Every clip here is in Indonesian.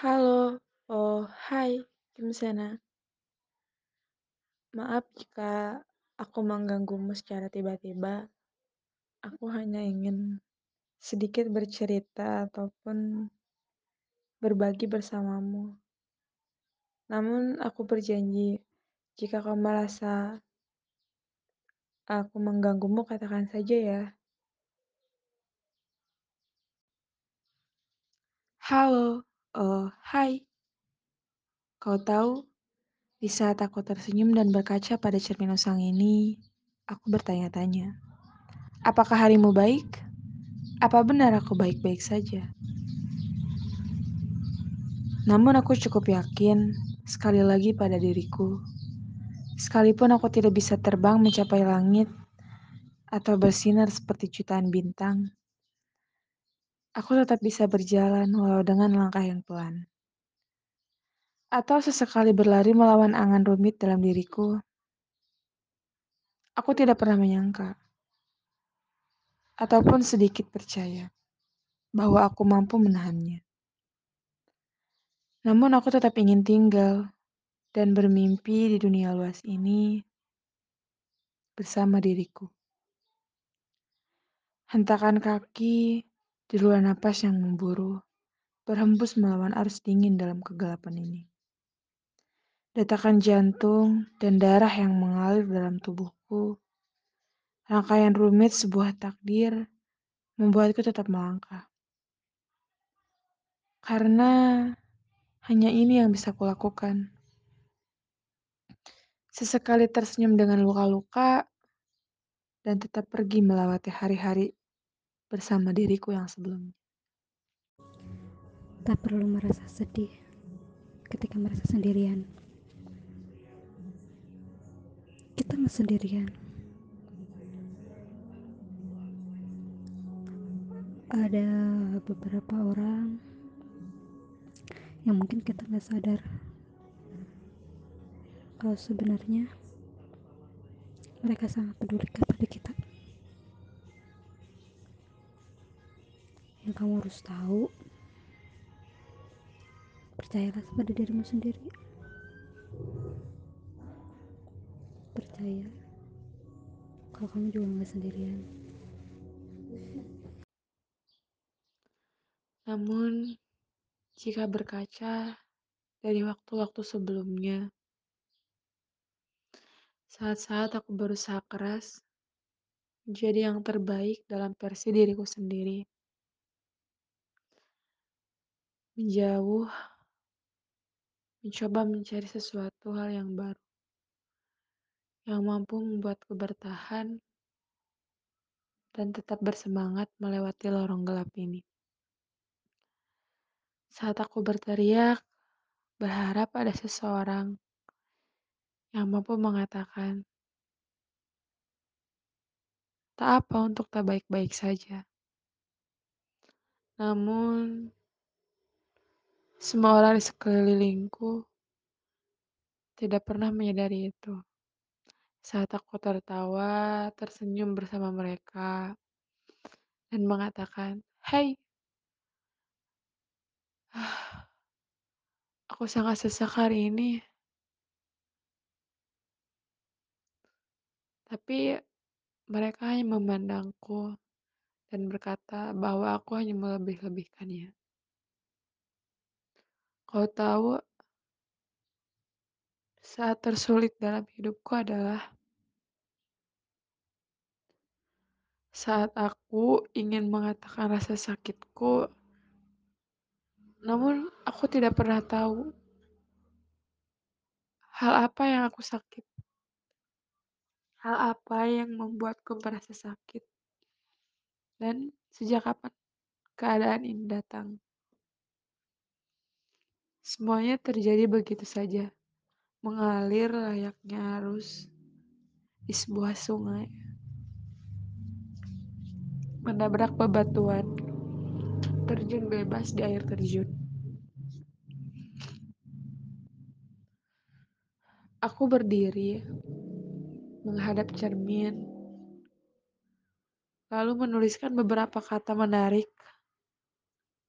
Halo, oh hai, gimana? Maaf jika aku mengganggumu secara tiba-tiba. Aku hanya ingin sedikit bercerita ataupun berbagi bersamamu. Namun aku berjanji, jika kau merasa aku mengganggumu, katakan saja ya. Halo, oh hai. Kau tahu, di saat aku tersenyum dan berkaca pada cermin usang ini, aku bertanya-tanya, apakah harimu baik? Apa benar aku baik-baik saja? Namun aku cukup yakin sekali lagi pada diriku. Sekalipun aku tidak bisa terbang mencapai langit atau bersinar seperti jutaan bintang, aku tetap bisa berjalan walau dengan langkah yang pelan. Atau sesekali berlari melawan angan rumit dalam diriku. Aku tidak pernah menyangka ataupun sedikit percaya bahwa aku mampu menahannya. Namun aku tetap ingin tinggal dan bermimpi di dunia luas ini bersama diriku. Hentakan kaki di luar napas yang memburu, berhembus melawan arus dingin dalam kegelapan ini. Detakan jantung dan darah yang mengalir dalam tubuhku, rangkaian rumit sebuah takdir membuatku tetap melangkah. Karena hanya ini yang bisa kulakukan. Sesekali tersenyum dengan luka-luka dan tetap pergi melewati hari-hari bersama diriku yang sebelumnya. Tak perlu merasa sedih ketika merasa sendirian. Kita nggak sendirian. Ada beberapa orang yang mungkin kita nggak sadar kalau sebenarnya mereka sangat peduli kepada kita. Yang kamu harus tahu, percayalah pada dirimu sendiri. Percaya kalau kamu juga nggak sendirian. Namun, jika berkaca dari waktu-waktu sebelumnya, saat-saat aku berusaha keras menjadi yang terbaik dalam versi diriku sendiri, menjauh, mencoba mencari sesuatu hal yang baru, yang mampu membuatku bertahan dan tetap bersemangat melewati lorong gelap ini. Saat aku berteriak, berharap ada seseorang yang mampu mengatakan, tak apa untuk tak baik-baik saja. Namun, semua orang di sekelilingku tidak pernah menyadari itu. Saat aku tertawa, tersenyum bersama mereka, dan mengatakan, "Hai, aku sangat sesak hari ini." Tapi mereka hanya memandangku dan berkata bahwa aku hanya melebih-lebihkannya. Kau tahu, saat tersulit dalam hidupku adalah saat aku ingin mengatakan rasa sakitku, namun aku tidak pernah tahu hal apa yang aku sakit. Hal apa yang membuatku merasa sakit? Dan sejak kapan keadaan ini datang? Semuanya terjadi begitu saja, mengalir layaknya arus di sebuah sungai. Menabrak bebatuan, terjun bebas di air terjun. Aku berdiri, menghadap cermin, lalu menuliskan beberapa kata menarik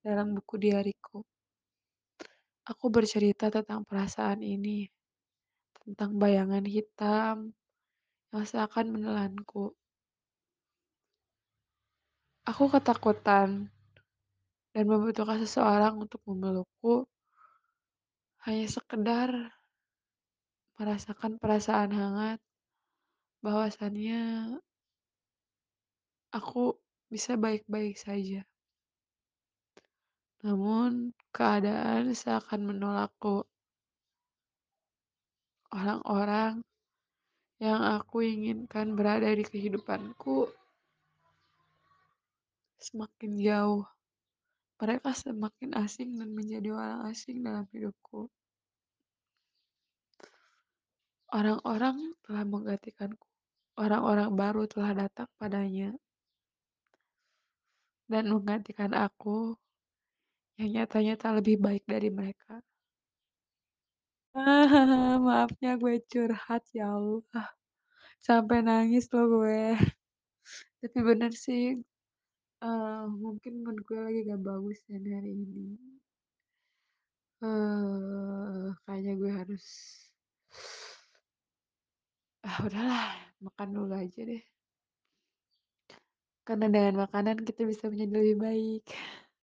dalam buku diariku. Aku bercerita tentang perasaan ini, tentang bayangan hitam yang seakan menelanku. Aku ketakutan dan membutuhkan seseorang untuk memelukku, hanya sekedar merasakan perasaan hangat bahwasannya aku bisa baik-baik saja. Namun, keadaan seakan menolakku. Orang-orang yang aku inginkan berada di kehidupanku semakin jauh. Mereka semakin asing dan menjadi orang asing dalam hidupku. Orang-orang telah menggantikanku. Orang-orang baru telah datang padanya dan menggantikan aku yang nyatanya tak lebih baik dari mereka. Maafnya gue curhat ya Allah. Sampai nangis loh gue. Tapi bener sih, eee, mungkin mood gue lagi gak bagus dan hari ini. Eee, kayaknya gue harus ah, udahlah makan dulu aja deh. Karena dengan makanan kita bisa menjadi lebih baik.